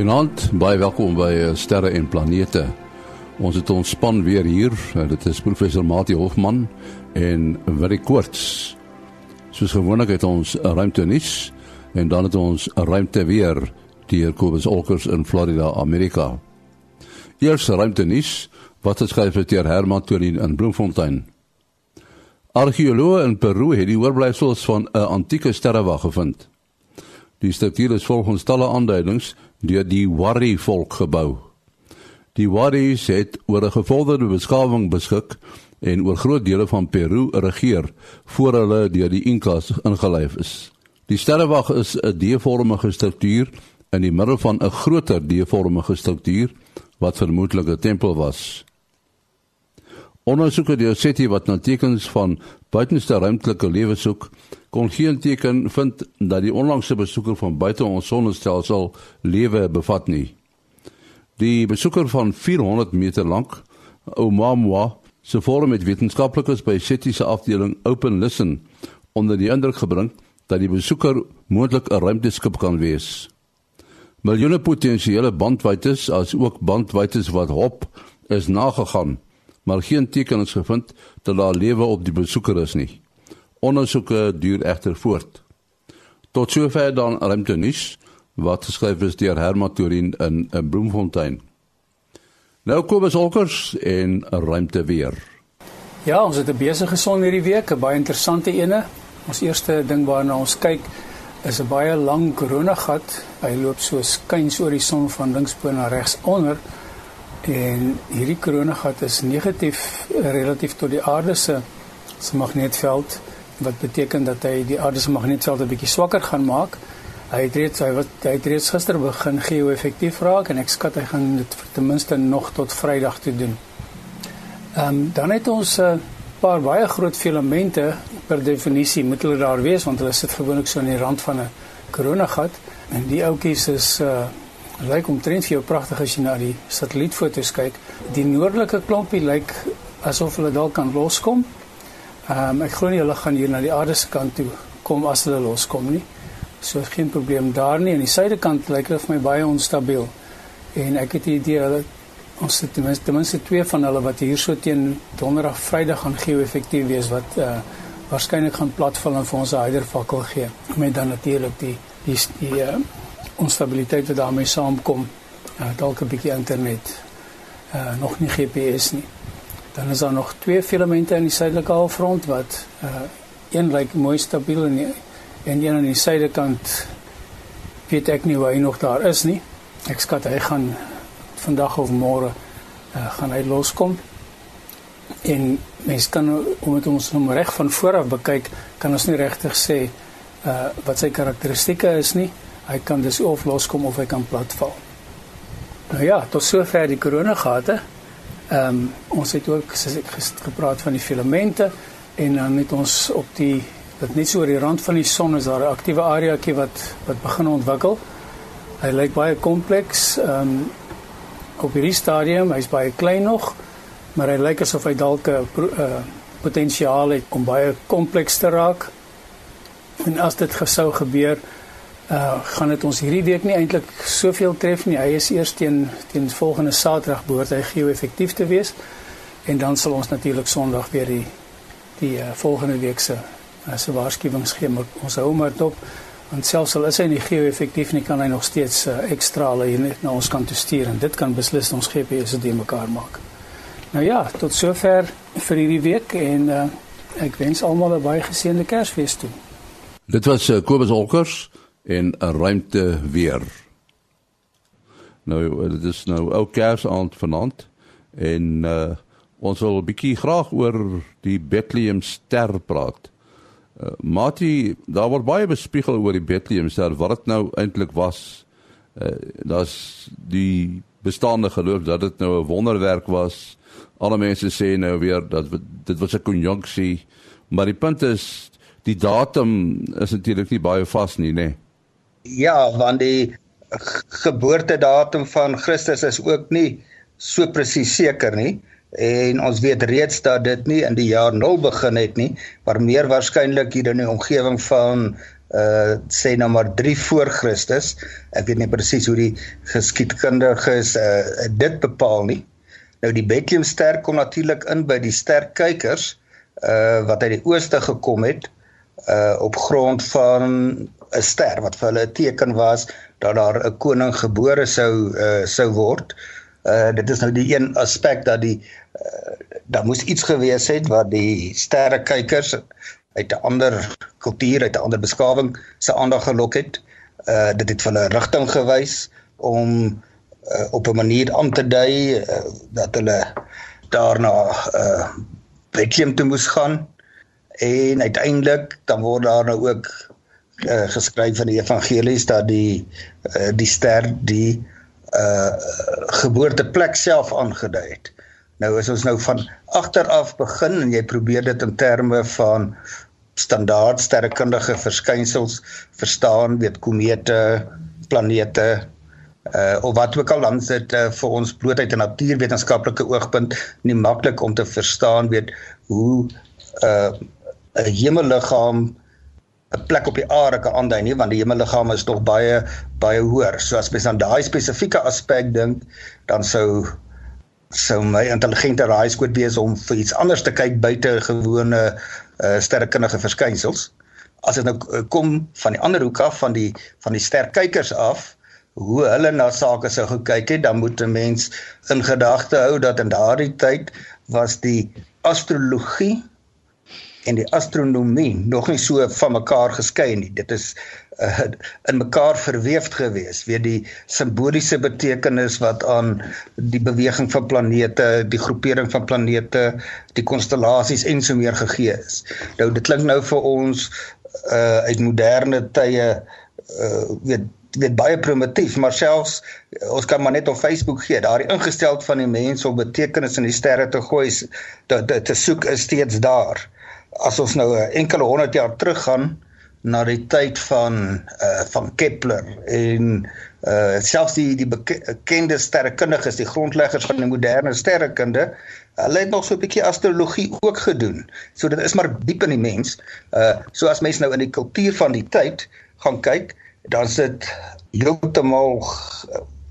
Goeienaand, baie welkom by eh, Sterre en Planete. Ons het ons span weer hier. Eh, dit is professor Mati Hofman en Willie Koorts. Soos gewoonlik het ons 'n ruimte nuus en dan het ons 'n ruimte weer deur Kobus Olkers in Florida, Amerika. Eers ruimte nuus wat geskryf het deur Herman Torin in Bloemfontein. Argeoloë in Peru het die oorblyfsels van 'n antieke sterrewag gevind. Die struktuur is volgens talle aanduidings deur die Wari volk gebou. Die Waris het oor 'n gevorderde beskawing beskik en oor groot dele van Peru regeer voor hulle deur die Inkas ingelyf is. Die sterrewag is 'n D-vormige struktuur in die middel van 'n groter D-vormige struktuur wat vermoedelik 'n tempel was. Ondersoeke deur SETI wat na tekens van buitenste ruimtelike lewe soek, kon geen teken vind dat die onlangse besoeker van buite ons sonnestelsel lewe bevat nie. Die besoeker van 400 meter lank, Oumuamua, se forum met wetenskaplikes by SETI se afdeling Open Listen onder die indruk gebring dat die besoeker moontlik 'n ruimteskip kan wees. Miljoene potensiële bandwytes as ook bandwytes wat hop is nagegaan maar geen teken is gevind dat daar lewe op die besoeker is nie. Ondersoeke duur egter voort. Tot sover dan ruimte nuus wat geskryf is deur Herman Torin in in Bloemfontein. Nou kom ons olkers en 'n ruimte weer. Ja, ons het 'n besige son hierdie week, 'n baie interessante ene. Ons eerste ding waarna ons kyk is 'n baie lang koronagat. Hy loop so skuins oor die son van linksbo na regs onder. En hierdie koronagat is negatief relatief tot die aarde se se magnetveld wat beteken dat hy die aarde se magnetveld 'n bietjie swakker gaan maak. Hy het reeds hy wat hy het reeds gister begin geo-effektief raak en ek skat hy gaan dit ten minste nog tot Vrydag toe doen. Ehm um, dan het ons 'n uh, paar baie groot filamente per definisie moet hulle daar wees want hulle sit gewoonlik so aan die rand van 'n koronagat en die ouetjies is uh lyk omtrent vir jou pragtig as jy na die satellietfoto's kyk. Die noordelike klompie lyk asof hulle dalk kan loskom. Ehm um, ek glo nie hulle gaan hier na die aarde se kant toe kom as hulle loskom nie. So geen probleem daar nie. Aan die suidekant lyk dit vir my baie onstabiel. En ek het die idee hulle ons het ten minste ten minste twee van hulle wat hier so teen donderdag Vrydag gaan geo-effektief wees wat uh waarskynlik gaan platval en vir ons 'n hydervakkel gee. Met dan natuurlik die die die uh, onstabiliteit wat daarmee saamkom. Uh, dalk 'n bietjie internet. Uh nog nie GPS nie. Dan is daar nog twee filamente in die suidelike halfrond wat uh een lyk mooi stabiel en en een aan die suidekant weet ek nie waar hy nog daar is nie. Ek skat hy gaan vandag of môre uh gaan hy loskom. En mens kan om dit ons hom reg van voor af bekyk, kan ons nie regtig sê uh wat sy karakteristikke is nie hy kan dus of loskom of hy kan platval. Nou ja, tot sover die koronagate. Ehm um, ons het ook gepraat van die filamente en dan het ons op die dat net so oor die rand van die son is daar 'n aktiewe areaetjie wat wat begin ontwikkel. Hy lyk baie kompleks. Ehm um, op hierdie stadium, hy's baie klein nog, maar hy lyk asof hy dalk 'n uh, potensiaal het om baie kompleks te raak. En as dit gesou gebeur, uh gaan dit ons hierdie week nie eintlik soveel tref nie. Hy is eers teen teen volgende Saterdag behoort hy geo-effektief te wees. En dan sal ons natuurlik Sondag weer die die uh, volgende week se uh, se waarskuwings gee. Maar ons hou maar dop want selfs al is hy nie geo-effektief nie, kan hy nog steeds uh, ekstra hulle hier net na ons kant toe stuur en dit kan beslis ons GPS se mekaar maak. Nou ja, tot sover vir hierdie week en uh, ek wens almal 'n baie geseënde Kersfees toe. Dit was uh, Kobus Olkers en 'n ruimte weer. Nou dit is nou ou Kersaand vanaand en uh, ons wil 'n bietjie graag oor die Bethlehem ster praat. Uh, Mati, daar word baie bespiegel oor die Bethlehem ster wat dit nou eintlik was. Uh, Daar's die bestaande geloof dat dit nou 'n wonderwerk was. Alle mense sê nou weer dat dit was 'n konjunksie, maar die punt is die datum is natuurlik nie baie vas nie, nê. Nee. Ja, want die geboortedatum van Christus is ook nie so presies seker nie en ons weet reeds dat dit nie in die jaar 0 begin het nie, maar meer waarskynlik hier in die omgewing van uh sê nou maar 3 voor Christus. Ek weet nie presies hoe die geskiedkundiges uh dit bepaal nie. Nou die Bethlehem ster kom natuurlik in by die sterkykers uh wat uit die ooste gekom het uh op grond van 'n ster wat vir hulle 'n teken was dat daar 'n koning gebore sou uh sou word. Uh dit is nou die een aspek dat die uh, daar moes iets gewees het wat die sterrekykers uit 'n ander kultuur, uit 'n ander beskawing se aandag gelok het. Uh dit het hulle rigting gewys om uh, op 'n manier aan te dui uh, dat hulle daarna uh Bethlehem toe moes gaan en uiteindelik dan word daar nou ook uh, geskryf in die evangelies dat die uh, die ster die uh geboorteplek self aangedui het. Nou as ons nou van agteraf begin en jy probeer dit in terme van standaard sterrekundige verskynsels verstaan, weet komete, planete uh of wat ook al dan sit uh, vir ons bloot uit 'n natuurwetenskaplike oogpunt nie maklik om te verstaan weet hoe uh 'n hemelliggaam 'n plek op die aarde kan aandui nie want die hemelliggaam is tog baie baie hoër. So as mens aan daai spesifieke aspek dink, dan sou sou my intelligente raaiskoot wees om vir iets anders te kyk buite gewone uh, sterrekundige verskynsels. As dit nou uh, kom van die ander hoek af van die van die sterkykers af, hoe hulle na sake sou gekyk het, dan moet 'n mens in gedagte hou dat in daardie tyd was die astrologie en die astronomie nog nie so van mekaar geskei nie. Dit is uh, in mekaar verweefd gewees. Weer die simboliese betekenis wat aan die beweging van planete, die groepering van planete, die konstellasies en so meer gegee is. Nou dit klink nou vir ons uh uit moderne tye uh weet dit baie primitief maar selfs ons kan maar net op Facebook gee daardie ingesteld van die mense om betekenis in die sterre te gooi dit te soek is steeds daar. As ons nou 'n enkele 100 jaar teruggaan na die tyd van uh van Kepler en uh selfs die die bekende sterrekundiges, die grondleggers van die moderne sterrekunde, hulle het nog so 'n bietjie astrologie ook gedoen. So dit is maar diep in die mens. Uh so as mens nou in die kultuur van die tyd gaan kyk, dan sit heeltemal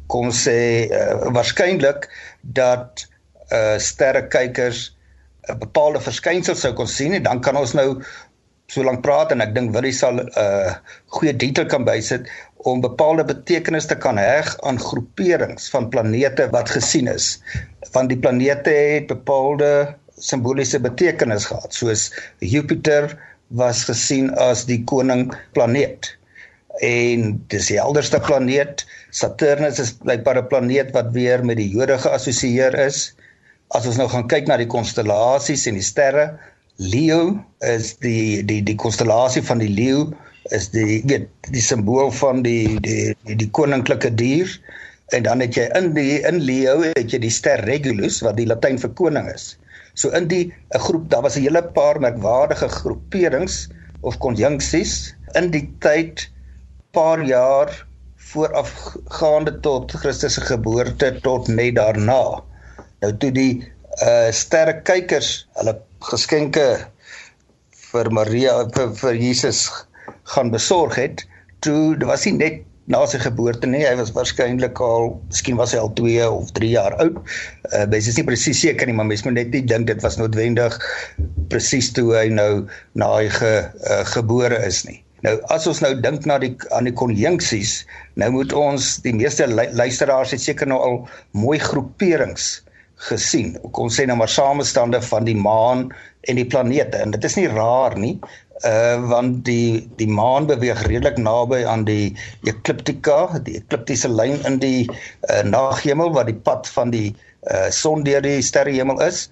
kom sê uh, waarskynlik dat uh sterrekykers 'n bepaalde verskynsel sou kon sien en dan kan ons nou so lank praat en ek dink Willie sal 'n uh, goeie detail kan bysit om bepaalde betekenis te kan heg aan groeperings van planete wat gesien is. Want die planete het bepaalde simboliese betekenis gehad, soos Jupiter was gesien as die koning planeet en dis die helderste planeet. Saturnus is blykbaar 'n planeet wat weer met die Jode geassosieer is. As ons nou gaan kyk na die konstellasies en die sterre, Leo is die die die konstellasie van die leeu is die weet die simbool van die die die, die koninklike dier en dan het jy in die in Leo het jy die ster Regulus wat die Latyn vir koning is. So in die 'n groep daar was 'n hele paar merkwaardige groeperings of konjunksies in die tyd paar jaar voorafgaande tot Christus se geboorte tot net daarna. Nou toe die uh sterrekykers hulle geskenke vir Maria vir, vir Jesus gaan besorg het, toe was nie net na sy geboorte nie, hy was waarskynlik al, miskien was hy al 2 of 3 jaar oud. Uh mens is nie presies seker nie, maar mens moet net nie dink dit was noodwendig presies toe hy nou na hy ge, uh, gebore is nie. Nou as ons nou dink na die aan die konjunksies, nou moet ons die meeste luisteraars het seker nou al mooi groeperings gesien. Kom sê nou maar samestande van die maan en die planete en dit is nie raar nie uh want die die maan beweeg redelik naby aan die ekliptika, die ekliptiese lyn in die uh naghemel wat die pad van die uh son deur die sterrehemel is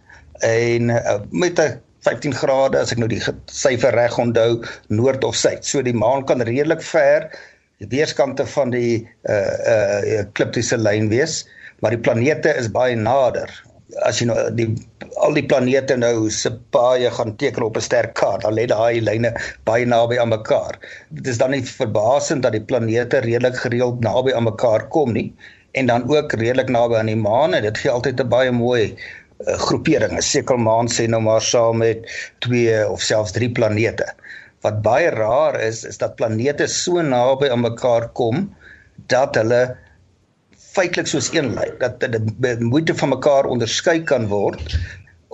en uh, met 'n 15 grade as ek nou die syfer reg onthou noord of suid. So die maan kan redelik ver die weerskante van die uh uh ekliptiese lyn wees. Maar die planete is baie nader. As jy nou die al die planete nou se paaie gaan teken op 'n sterkaart, dan lê daai lyne baie naby aan mekaar. Dit is dan nie verbasend dat die planete redelik gereeld naby aan mekaar kom nie en dan ook redelik naby aan die maan en dit gee altyd 'n baie mooi uh, groepering. 'n Sekel maan sê nou maar saam met 2 of selfs 3 planete Wat baie raar is, is dat planete so naby aan mekaar kom dat hulle feitelik soos een lyk, dat dit moeite van mekaar onderskei kan word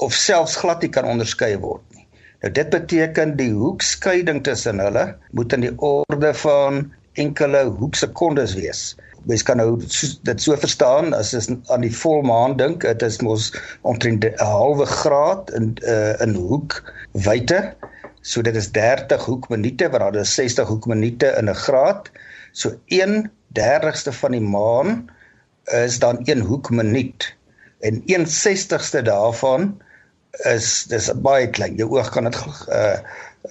of selfs glad nie kan onderskei word nie. Nou dit beteken die hoekskeiding tussen hulle moet in die orde van enkele hoeksekondes wees. Mens kan nou so, dit so verstaan as jy aan die volmaan dink, dit is mos omtrent 'n halwe graad in uh, in hoek wyte. So dit is 30 hoekminute wat daar is 60 hoekminute in 'n graad. So 1/30ste van die maan is dan 1 hoekminuut en 1/60ste daarvan is dis baie klein. Jou oog kan dit uh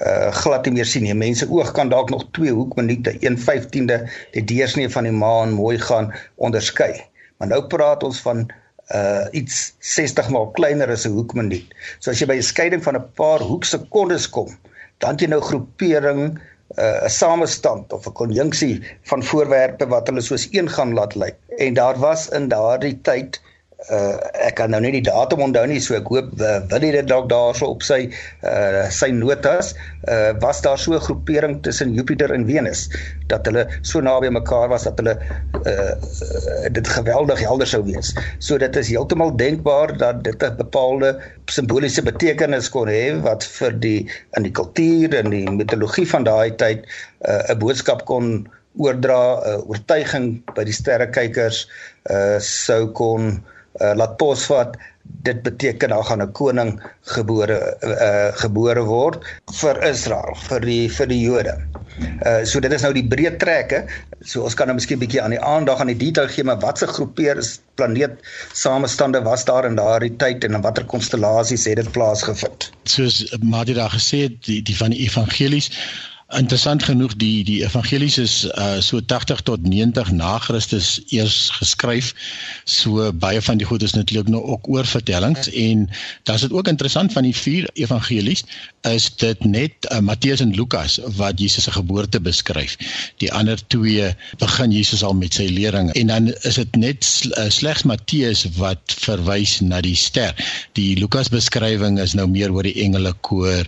uh glad nie meer sien nie. Mense oog kan dalk nog 2 hoekminute, 1/15de die deursnee van die maan mooi gaan onderskei. Maar nou praat ons van uh iets 60 maal kleiner as 'n hoekminuut. So as jy by 'n skeiding van 'n paar hoeksekondes kom, dan jy nou groepering uh, 'n samestand of 'n konjunksie van voorwerpe wat hulle soos een gaan laat lyk. En daar was in daardie tyd uh, ek kan nou nie die datum onthou nie so ek hoop uh, wil dit dalk daarso op sy uh, sy notas uh, was daar so 'n groepering tussen Jupiter en Venus dat hulle so naby mekaar was dat hulle uh, dit geweldig helder sou wees. So dit is heeltemal denkbaar dat dit 'n bepaalde simboliese betekenis kon hê wat vir die in die kultuur en die mitologie van daai tyd 'n uh, boodskap kon oordra 'n uh, oortuiging by die sterrekykers uh sou kon uh, laat posvat dit beteken daar gaan 'n koning gebore uh, gebore word vir Israel vir die vir die Jode. Uh so dit is nou die breë trekke. So ons kan nou miskien 'n bietjie aan die aandag aan die detail gee maar watse groepeers planeet samestande was daar in daardie tyd en in watter konstellasies het dit plaasgevind. Soos Mati daar gesê het die die van die evangelies interessant genoeg die die evangelies is uh so 80 tot 90 na Christus eers geskryf. So baie van die goed is natuurlik nou ook oorvertellings. En dan is dit ook interessant van die vier evangelies is dit net uh, Matteus en Lukas wat Jesus se geboorte beskryf. Die ander twee begin Jesus al met sy leringe en dan is dit net uh, slegs Matteus wat verwys na die ster. Die Lukas beskrywing is nou meer oor die engele koor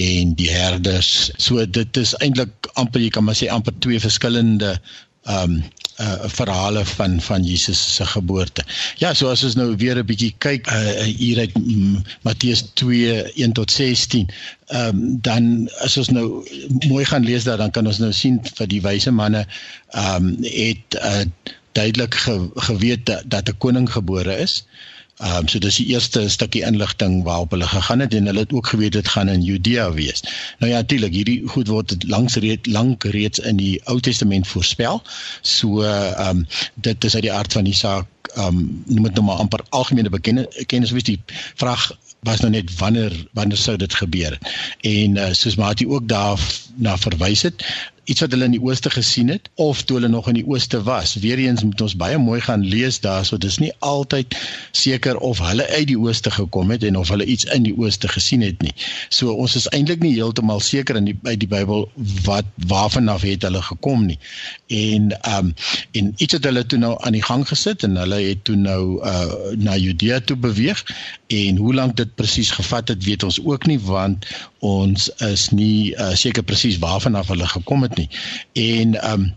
en die herders. So dit is eintlik amper jy kan maar sê amper twee verskillende ehm um, uh verhale van van Jesus se geboorte. Ja, so as ons nou weer 'n bietjie kyk uh hier uit mm, Matteus 2 1 tot 16, ehm um, dan as ons nou mooi gaan lees daar dan kan ons nou sien vir die wyse manne ehm um, het uh duidelik ge, geweet dat, dat 'n koning gebore is. Ehm um, so dis die eerste stukkie inligting waarop hulle gegaan het en hulle het ook geweet dit gaan in Judea wees. Nou ja, natuurlik, hierdie goed word langs reeds lank reeds in die Ou Testament voorspel. So ehm um, dit is uit die aard van die saak ehm um, noem dit nou maar amper algemene bekende kennis wees die vraag was nou net wanneer wanneer sou dit gebeur. En uh, soos Mati ook daar na verwys het, iets wat hulle in die ooste gesien het of toe hulle nog in die ooste was. Weereens moet ons baie mooi gaan lees daarso. Dis nie altyd seker of hulle uit die ooste gekom het en of hulle iets in die ooste gesien het nie. So ons is eintlik nie heeltemal seker in die uit die Bybel wat waarvan af het hulle gekom nie. En ehm um, en iets het hulle toe nou aan die gang gesit en hulle het toe nou uh na Judea toe beweeg en hoe lank dit presies gevat het weet ons ook nie want ons is nie uh, seker presies waarvan af hulle gekom het nie. En ehm um,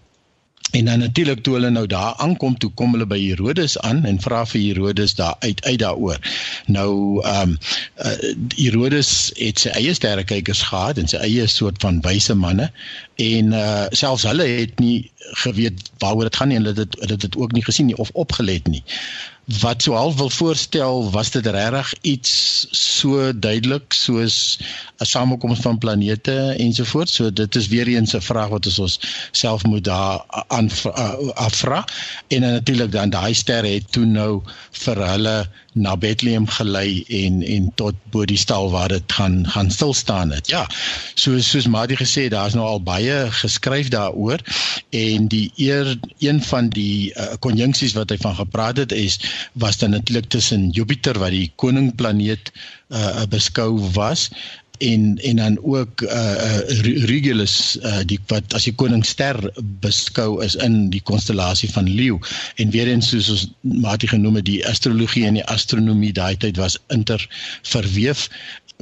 en dan natuurlik toe hulle nou daar aankom, toe kom hulle by Herodes aan en vra vir Herodes daar uit uit daaroor. Nou ehm um, uh, Herodes het sy eie sterrekykers gehad en sy eie soort van wyse manne en uh, selfs hulle het nie geweet waaroor dit gaan nie en hulle het dit dit ook nie gesien nie of opgelet nie wat sou half wil voorstel was dit regtig iets so duidelik soos 'n samekoms van planete ensovoorts so dit is weer eens 'n vraag wat ons self moet daar aan afvra. En natuurlik dan daai sterre het toe nou vir hulle na Bethlehem gelei en en tot bo die stal waar dit gaan gaan stil staan het. Ja. So soos Madi gesê, daar's nou al baie geskryf daaroor en die eer een van die uh, konjunksies wat hy van gepraat het is was dan natuurlik tussen Jupiter wat die koningplaneet uh, beskou was en en dan ook uh, uh Regulus uh die wat as die koningsster beskou is in die konstellasie van leeu en weer eens soos ons Mati genoem het die astrologie en die astronomie daai tyd was inter verweef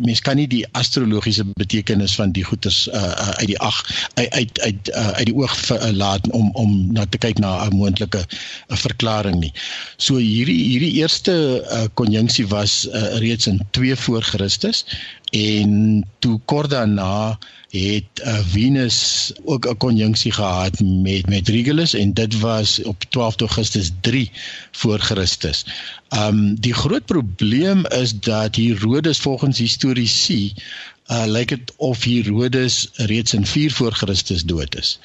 mens kan nie die astrologiese betekenis van die goeters uh, uit die ag uit uit uit, uh, uit die oog ver, uh, laat om om na te kyk na 'n moontlike uh, verklaring nie. So hierdie hierdie eerste uh, konjunksie was uh, reeds in 2 voor Christus en toe kort daarna het uh, Venus ook 'n konjunksie gehad met met Regulus en dit was op 12 Augustus 3 voor Christus. Um die groot probleem is dat Herodes volgens historiese uh lyk dit of Herodes reeds in 4 voor Christus dood is.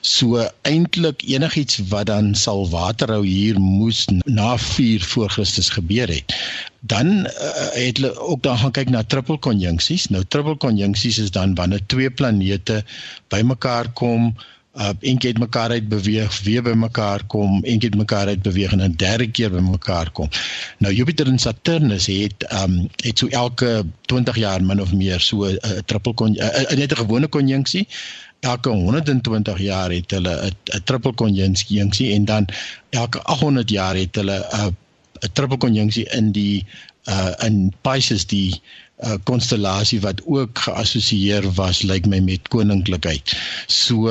So eintlik enigiets wat dan sal waterhou hier moes na 4 voor Christus gebeur het. Dan uh, het hulle ook dan gaan kyk na triple konjunksies. Nou triple konjunksies is dan wanneer twee planete bymekaar kom uh eentjie het mekaar uit beweeg, weer by mekaar kom, eentjie het mekaar uit beweeg en 'n derde keer by mekaar kom. Nou Jupiter en Saturnus het um het so elke 20 jaar min of meer so 'n uh, triple kon uh, uh, net 'n gewone konjunksie. Elke 120 jaar het hulle 'n triple konjunksie en dan elke 800 jaar het hulle 'n 'n triple konjunksie in die uh in Pisces die konstellasie uh, wat ook geassosieer was lyk like my met koninklikheid. So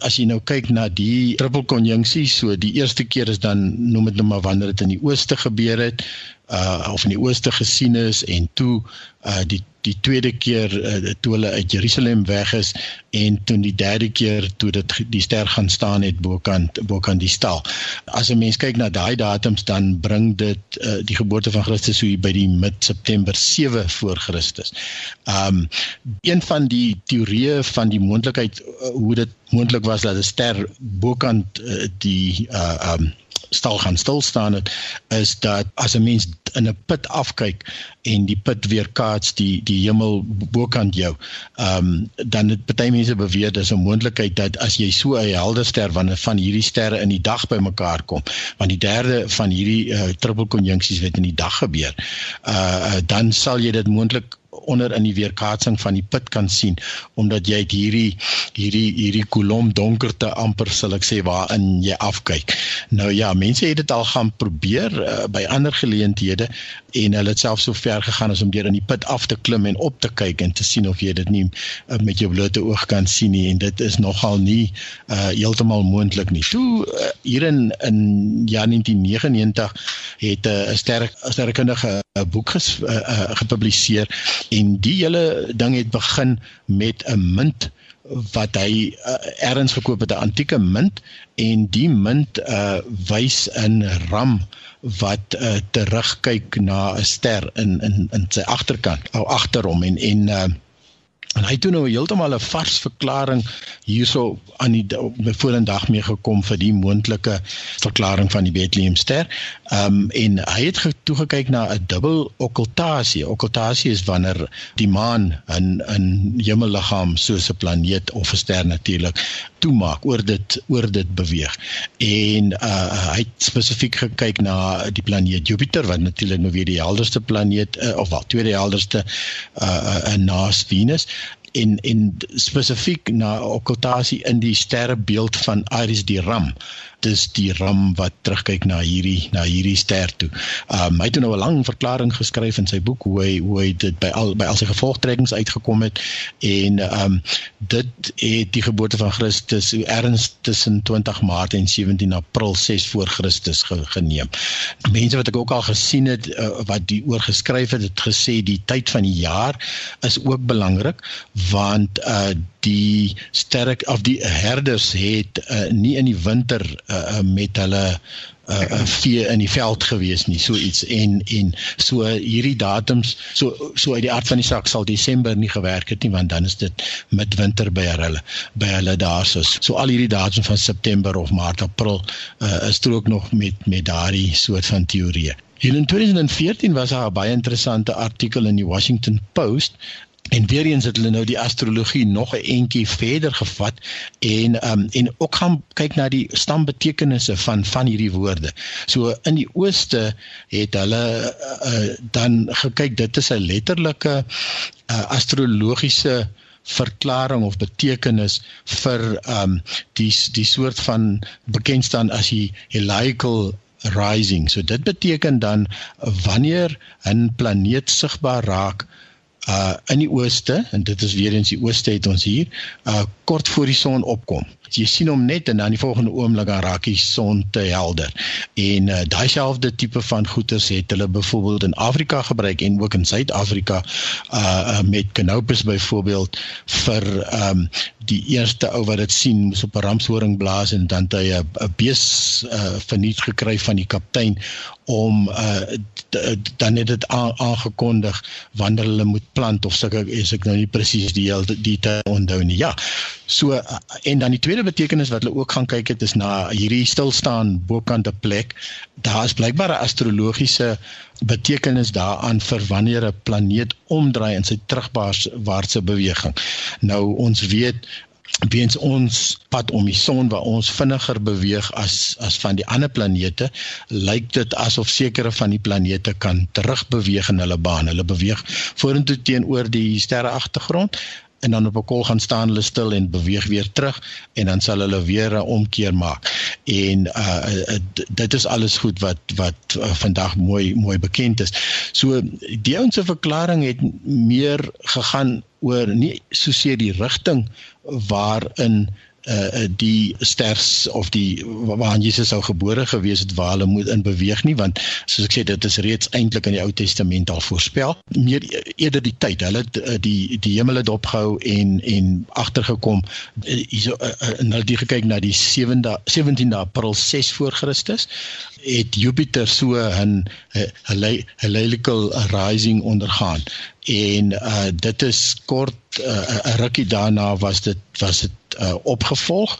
as jy nou kyk na die triple konjunksie, so die eerste keer is dan noem dit nou maar wanneer dit in die ooste gebeur het uh of in die ooste gesien is en toe uh die die tweede keer uh, toe hulle uit Jerusalem weg is en toe die derde keer toe dit die ster gaan staan het bokant bokant die stal. As 'n mens kyk na daai datums dan bring dit uh, die geboorte van Christus so by die mid September 7 voor Christus. Um een van die teorieë van die moontlikheid uh, hoe dit moontlik was dat 'n ster bokant uh, die uh um stal gaan stil staan het is dat as 'n mens in 'n put afkyk en die put weer kaats die die hemel bokant jou. Ehm um, dan het baie mense beweer dis 'n moontlikheid dat as jy so 'n helder ster van van hierdie sterre in die dag bymekaar kom, want die derde van hierdie uh, triple konjunksies wat in die dag gebeur, uh, dan sal jy dit moontlik onder in die weerkaatsing van die put kan sien omdat jy hierdie hierdie hierdie kolom donkerte amper sal ek sê waarin jy afkyk. Nou ja, mense het dit al gaan probeer uh, by ander geleenthede en hulle het self so ver gegaan as om deur in die put af te klim en op te kyk en te sien of jy dit nie uh, met jou blote oog kan sien nie. En dit is nogal nie uh, heeltemal moontlik nie. Toe uh, hier in in jaar 1999 het 'n uh, sterk sterrekundige 'n boek ges, uh, uh, gepubliseer. En die hele ding het begin met 'n munt wat hy uh, ergens gekoop het 'n antieke munt en die munt uh, wys in ram wat uh, terugkyk na 'n ster in in in sy agterkant ou agter hom en en uh, En hy het toe nou heeltemal 'n vars verklaring hierso aan die vorendag mee gekom vir die moontlike verklaring van die Bethlehemster. Ehm um, en hy het toe gekyk na 'n dubbel okkultasie. Okkultasie is wanneer die maan 'n 'n hemelliggaam soos 'n planeet of 'n ster natuurlik toemaak oor dit oor dit beweeg. En uh hy het spesifiek gekyk na die planeet Jupiter wat natuurlik nou weer die helderste planeet uh, of wel tweede helderste uh, uh naas Venus en en spesifiek na okkultasie in die sterrebeeld van Iris die Ram dis die ram wat terugkyk na hierdie na hierdie ster toe. Um hy het nou 'n lang verklaring geskryf in sy boek hoe hy hoe hy dit by al by al sy gevolgtrekkings uitgekom het en um dit het die geboorte van Christus erns tussen 20 Maart en 17 April 6 voor Christus ge, geneem. Mense wat ek ook al gesien het uh, wat die oor geskryf het, het gesê die tyd van die jaar is ook belangrik want uh die sterk of die herders het uh, nie in die winter uh, met hulle uh, uh vee in die veld gewees nie so iets. En en so hierdie datums so so uit die aard van die saak sal Desember nie gewerk het nie want dan is dit midwinter by hulle by hulle daarso so al hierdie datums van September of Maart April uh, is er ook nog met met daardie soort van teorieë. Hier in 2014 was daar 'n baie interessante artikel in die Washington Post En weer eens het hulle nou die astrologie nog 'n entjie verder gevat en um en ook gaan kyk na die stambetekenisse van van hierdie woorde. So in die ooste het hulle uh, dan gekyk dit is 'n letterlike uh, astrologiese verklaring of betekenis vir um die die soort van bekend staan as die heliacal rising. So dit beteken dan wanneer 'n planeet sigbaar raak uh in die ooste en dit is weer eens die ooste het ons hier uh kort voor die son opkom jy sien hom net en dan die volgende oomblik dan raak die son te helder. En uh, daai selfde tipe van goeters het hulle byvoorbeeld in Afrika gebruik en ook in Suid-Afrika uh met Canopus byvoorbeeld vir um, die eerste ou wat dit sien moes op 'n ramshoring blaas en dan het hy 'n bees uh verniet gekry van die kaptein om uh dan het dit aangekondig wanneer hulle moet plant of sulke is ek nou nie presies die hele detail onthou nie. Ja. So uh, en dan die tweede betekenis wat hulle ook gaan kyk het is na hierdie stilstaan bokant 'n plek. Daar is blykbaar 'n astrologiese betekenis daaraan vir wanneer 'n planeet omdraai in sy terugwaartse beweging. Nou ons weet weens ons pad om die son waar ons vinniger beweeg as as van die ander planete lyk dit asof sekere van die planete kan terugbeweeg in hulle baan. Hulle beweeg vorentoe teenoor die sterre agtergrond en dan op 'n kol gaan staan hulle stil en beweeg weer terug en dan sal hulle weer 'n omkeer maak. En uh, uh dit is alles goed wat wat uh, vandag mooi mooi bekend is. So die ouens se verklaring het meer gegaan oor nie soseer die rigting waarin uh die sters of die waar Jesus sou gebore gewees het waar hulle moet in beweeg nie want soos ek sê dit is reeds eintlik in die Ou Testament al voorspel. Meer eerder die tyd hulle die die hemel het opgehou en en agtergekom hierso nou die gekyk na die 7de 17de April 6 voor Christus het Jupiter so 'n helical rising ondergaan. En uh dit is kort 'n uh, rukkie daarna was dit was dit uh, opgevolg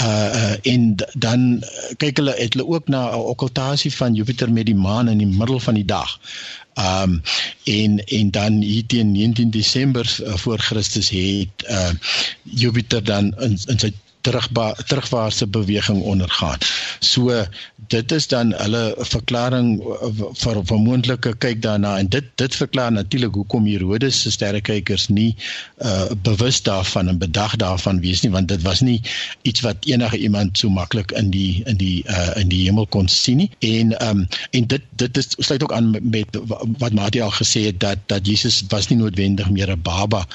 uh, uh en dan kyk hulle het hulle ook na 'n okkultasie van Jupiter met die maan in die middel van die dag. Um en en dan hier teen 19 Desember voor Christus het uh Jupiter dan in in sy terugwaartse beweging ondergaan. So dit is dan hulle verklaring vir vir moontlike kyk daarna en dit dit verklaar natuurlik hoekom Herodes se sterrekykers nie uh bewus daarvan en bedag daarvan wees nie want dit was nie iets wat enige iemand so maklik in die in die uh in die hemel kon sien nie. En um en dit dit is sluit ook aan met wat Matthie al gesê het dat dat Jesus was nie noodwendig meer 'n baba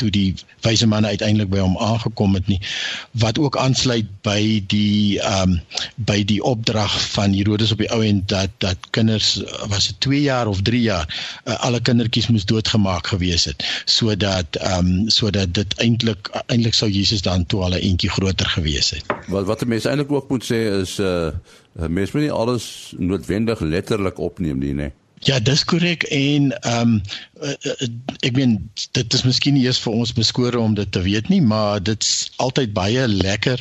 toe die wyse manne uiteindelik by hom aangekom het nie wat ook aansluit by die ehm um, by die opdrag van Herodes op die ou end dat dat kinders was dit 2 jaar of 3 jaar uh, alle kindertjies moes doodgemaak gewees het sodat ehm um, sodat dit eintlik eintlik sou Jesus dan toe al 'n entjie groter gewees het wat wat mense eintlik ook moet sê is uh mense moet nie alles noodwendig letterlik opneem nie nê nee. Ja, dis korrek en ehm um, ek meen dit is miskien nie eers vir ons beskore om dit te weet nie, maar dit's altyd baie lekker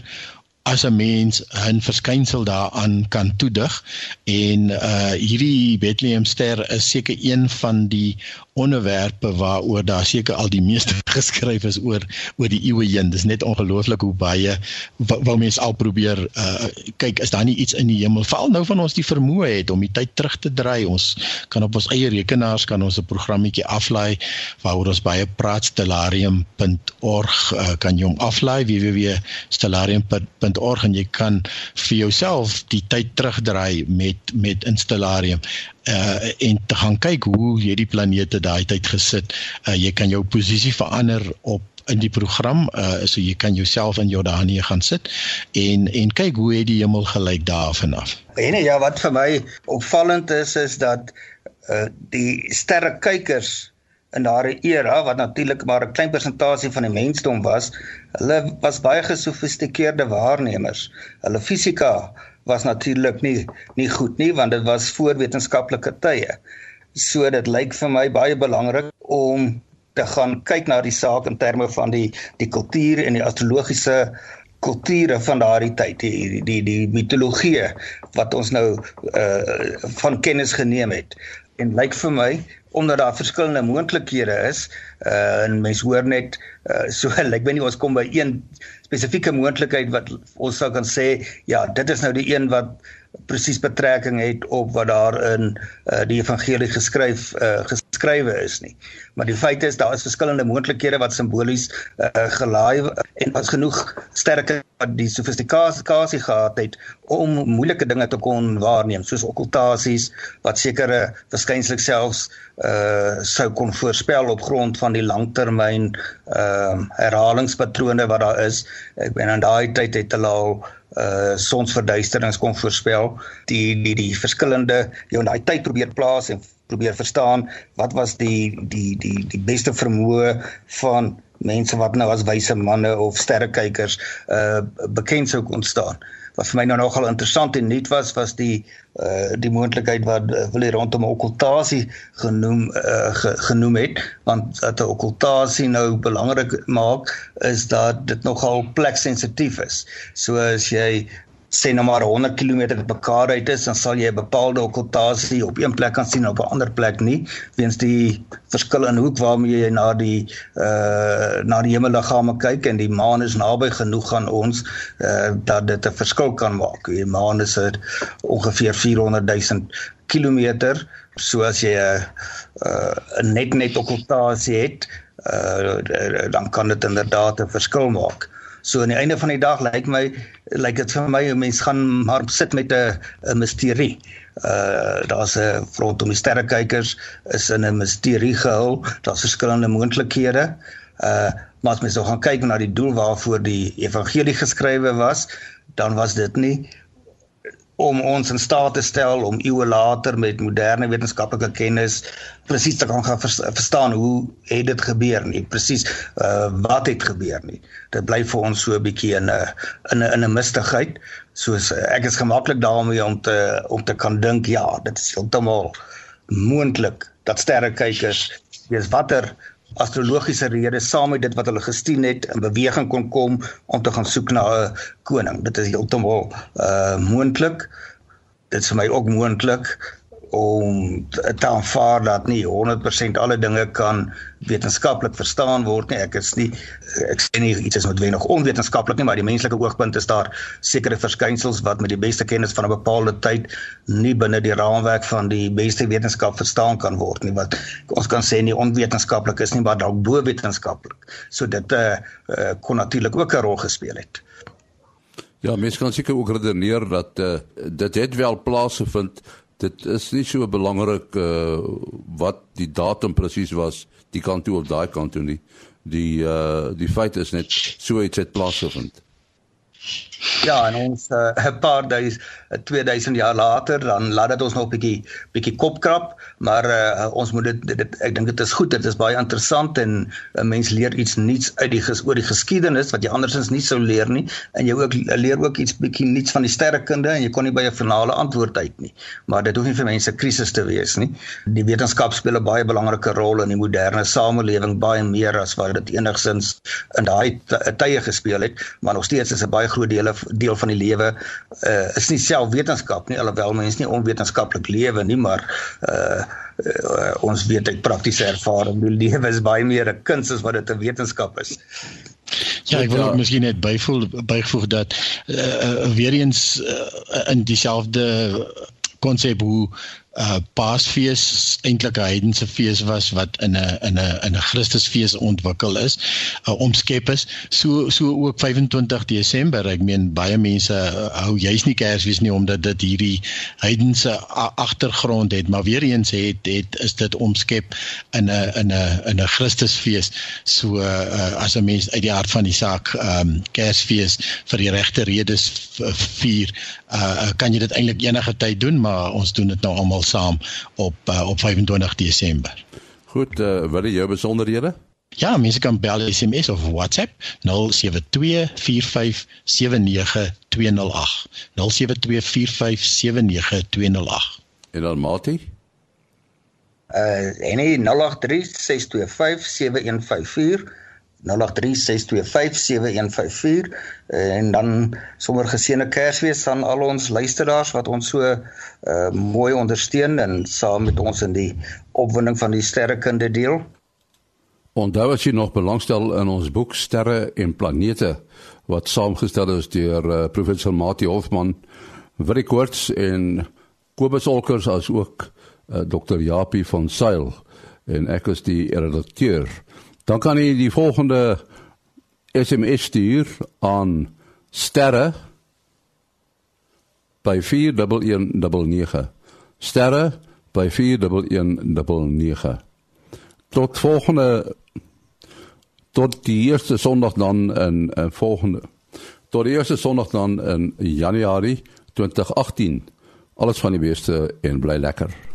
as 'n mens 'n verskynsel daaraan kan toedig en uh hierdie Bethlehem ster is seker een van die onderwerpe waaroor daar seker al die meeste geskryf is oor oor die eeue heen. Dis net ongelooflik hoe baie wou mense al probeer uh kyk is daar nie iets in die hemel val nou van ons die vermoë het om die tyd terug te draai. Ons kan op ons eie rekenaars kan ons 'n programmetjie aflaai waaroor ons baie praat stellarium.org uh, kan jy hom aflaai www.stellarium.org org en jy kan vir jouself die tyd terugdraai met met installarium uh en te gaan kyk hoe jy die planete daai tyd gesit. Uh jy kan jou posisie verander op in die program uh so jy kan jouself in Jordanië gaan sit en en kyk hoe het die hemel gelyk daar vanaf. En ja, wat vir my opvallend is is dat uh die sterrekykers in daardie era wat natuurlik maar 'n klein persentasie van die mensdom was, hulle was baie gesofistikeerde waarnemers. Hulle fisika was natuurlik nie nie goed nie want dit was voor wetenskaplike tye. So dit lyk vir my baie belangrik om te gaan kyk na die saak in terme van die die kultuur en die astrologiese kulture van daardie tyd die die die mitologie wat ons nou uh van kennis geneem het en lyk vir my omdat daar verskillende moontlikhede is uh en mense hoor net uh, so lyk my nie ons kom by een spesifieke moontlikheid wat ons sou kan sê ja dit is nou die een wat presies betrekking het op wat daar in uh, die evangelie geskryf uh, geskrywe is nie maar die feit is daar is verskillende moontlikhede wat simbolies uh, gelaai en as genoeg sterke wat die sofistikasie gehad het om moeilike dinge te kon waarneem soos okkultasies wat sekere verskynsels selfs uh sou kon voorspel op grond van die langtermyn ehm uh, herhalingspatrone wat daar is. Ek ben aan daai tyd het hulle al uh sonsverduisterings kon voorspel. Die die die verskillende jy in daai tyd probeer plaas en probeer verstaan wat was die die die die beste vermoë van mense wat nou as wyse manne of sterrekykers uh bekend sou kon staan. Wat vir my nou nogal interessant en nuut was was die uh die moontlikheid wat uh, wil hier rondom okkultasie genoem uh ge, genoem het want dat 'n okkultasie nou belangrik maak is dat dit nogal plek sensitief is. So as jy sê nou maar 100 km uit mekaar uit is, dan sal jy 'n bepaalde okkultasie op een plek kan sien op 'n ander plek nie, weens die verskil in hoek waarmee jy na die uh na die hemelliggame kyk en die maan is naby genoeg aan ons uh dat dit 'n verskil kan maak. Die maan is er ongeveer 400 000 kilometer, so as jy 'n uh 'n net net okkultasie het, uh dan kan dit inderdaad 'n verskil maak. So aan die einde van die dag lyk my lyk dit vir my 'n mens gaan maar sit met 'n 'n misterie. Uh daar's 'n front om die sterrekykers is in 'n misterie gehul. Daar's verskillende moontlikhede. Uh maar as mens nou gaan kyk na die doel waarvoor die evangelie geskrywe was, dan was dit nie om ons in staat te stel om eeue later met moderne wetenskaplike kennis presies te kan verstaan hoe het dit gebeur nie presies uh, wat het gebeur nie. Dit bly vir ons so 'n bietjie in 'n in 'n in 'n mistigheid. Soos uh, ek is gemaklik daarmee om te om te kan dink ja dit is heeltemal moontlik dat sterrekykers weet watter astrologiese redes saam met dit wat hulle gesien het in beweging kon kom om te gaan soek na 'n koning. Dit is heeltemal uh moontlik. Dit is vir my ook moontlik om te aanvaar dat nie 100% alle dinge kan wetenskaplik verstaan word nie. Ek is nie ek sê nie iets is noodwendig onwetenskaplik nie, maar die menslike oogpunt is daar sekere verskynsels wat met die beste kennis van 'n bepaalde tyd nie binne die raamwerk van die beste wetenskap verstaan kan word nie. Wat ons kan sê nie onwetenskaplik is nie, maar dalk bo wetenskaplik. So dit eh uh, kon natuurlik ook 'n rol gespeel het. Ja, mens kan seker ook redeneer dat uh, dit het wel plaasgevind dit is nie so belangrik uh wat die datum presies was die kant toe of daai kant toe nie. Die uh die feit is net so iets het plaasgevind Ja, en ons uh, 'n paar duis 2000 jaar later dan laat dit ons nog 'n bietjie bietjie kop krap, maar uh, ons moet dit, dit ek dink dit is goed, dit is baie interessant en 'n uh, mens leer iets nuuts uit die oor die geskiedenis wat jy andersins nie sou leer nie en jy ook leer ook iets bietjie nuuts van die sterrekunde en jy kon nie by 'n finale antwoord uit nie. Maar dit hoef nie vir mense krisis te wees nie. Die wetenskap speel 'n baie belangrike rol in die moderne samelewing baie meer as wat dit enigsins in daai tye gespeel het, maar nog steeds is 'n baie groot deel deel van die lewe uh, is nie self wetenskap nie alhoewel mense nie onwetenskaplik lewe nie maar uh, uh, ons weet uit praktiese ervaring die lewe is baie meer 'n kuns as wat dit 'n wetenskap is. Ja, ek wil ook miskien net byvoeg byvoeg dat uh, uh, weer eens uh, in dieselfde konsep hoe uh Paasfees eintlik 'n heidense fees was wat in 'n in 'n in 'n Christusfees ontwikkel is, uh, omskep is. So so ook 25 Desember. Ek meen baie mense uh, hou juis nie Kersfees nie omdat dit hierdie heidense agtergrond het, maar weer eens het het is dit omskep in 'n in 'n in 'n Christusfees. So uh, as 'n mens uit die hart van die saak ehm um, Kersfees vir die regte redes vier, uh, kan jy dit eintlik enige tyd doen, maar ons doen dit nou almal saam op uh, op 25 Desember. Goed, uh, wat is jou besonderhede? Ja, mense kan bel SMS of WhatsApp 0724579208. 0724579208. En dan Mati? Uh en 0836257154 0836257154 en dan sommer geseënde Kersfees aan al ons luisteraars wat ons so uh, mooi ondersteun en saam met ons in die opwinding van die sterrekunde deel. Onthou as jy nog belangstel in ons boek Sterre en Planete wat saamgestel is deur uh, professor Mati Hofman, Willie Koorts en Kobus Olkers as ook uh, Dr. Japie van Sail en ek is die redakteur dan kan jy die volgende SMS stuur aan sterre by 41199 sterre by 41199 tot volgende tot die eerste sonderdag dan in, in volgende tot die eerste sonderdag dan in Januarie 2018 alles van die beste en bly lekker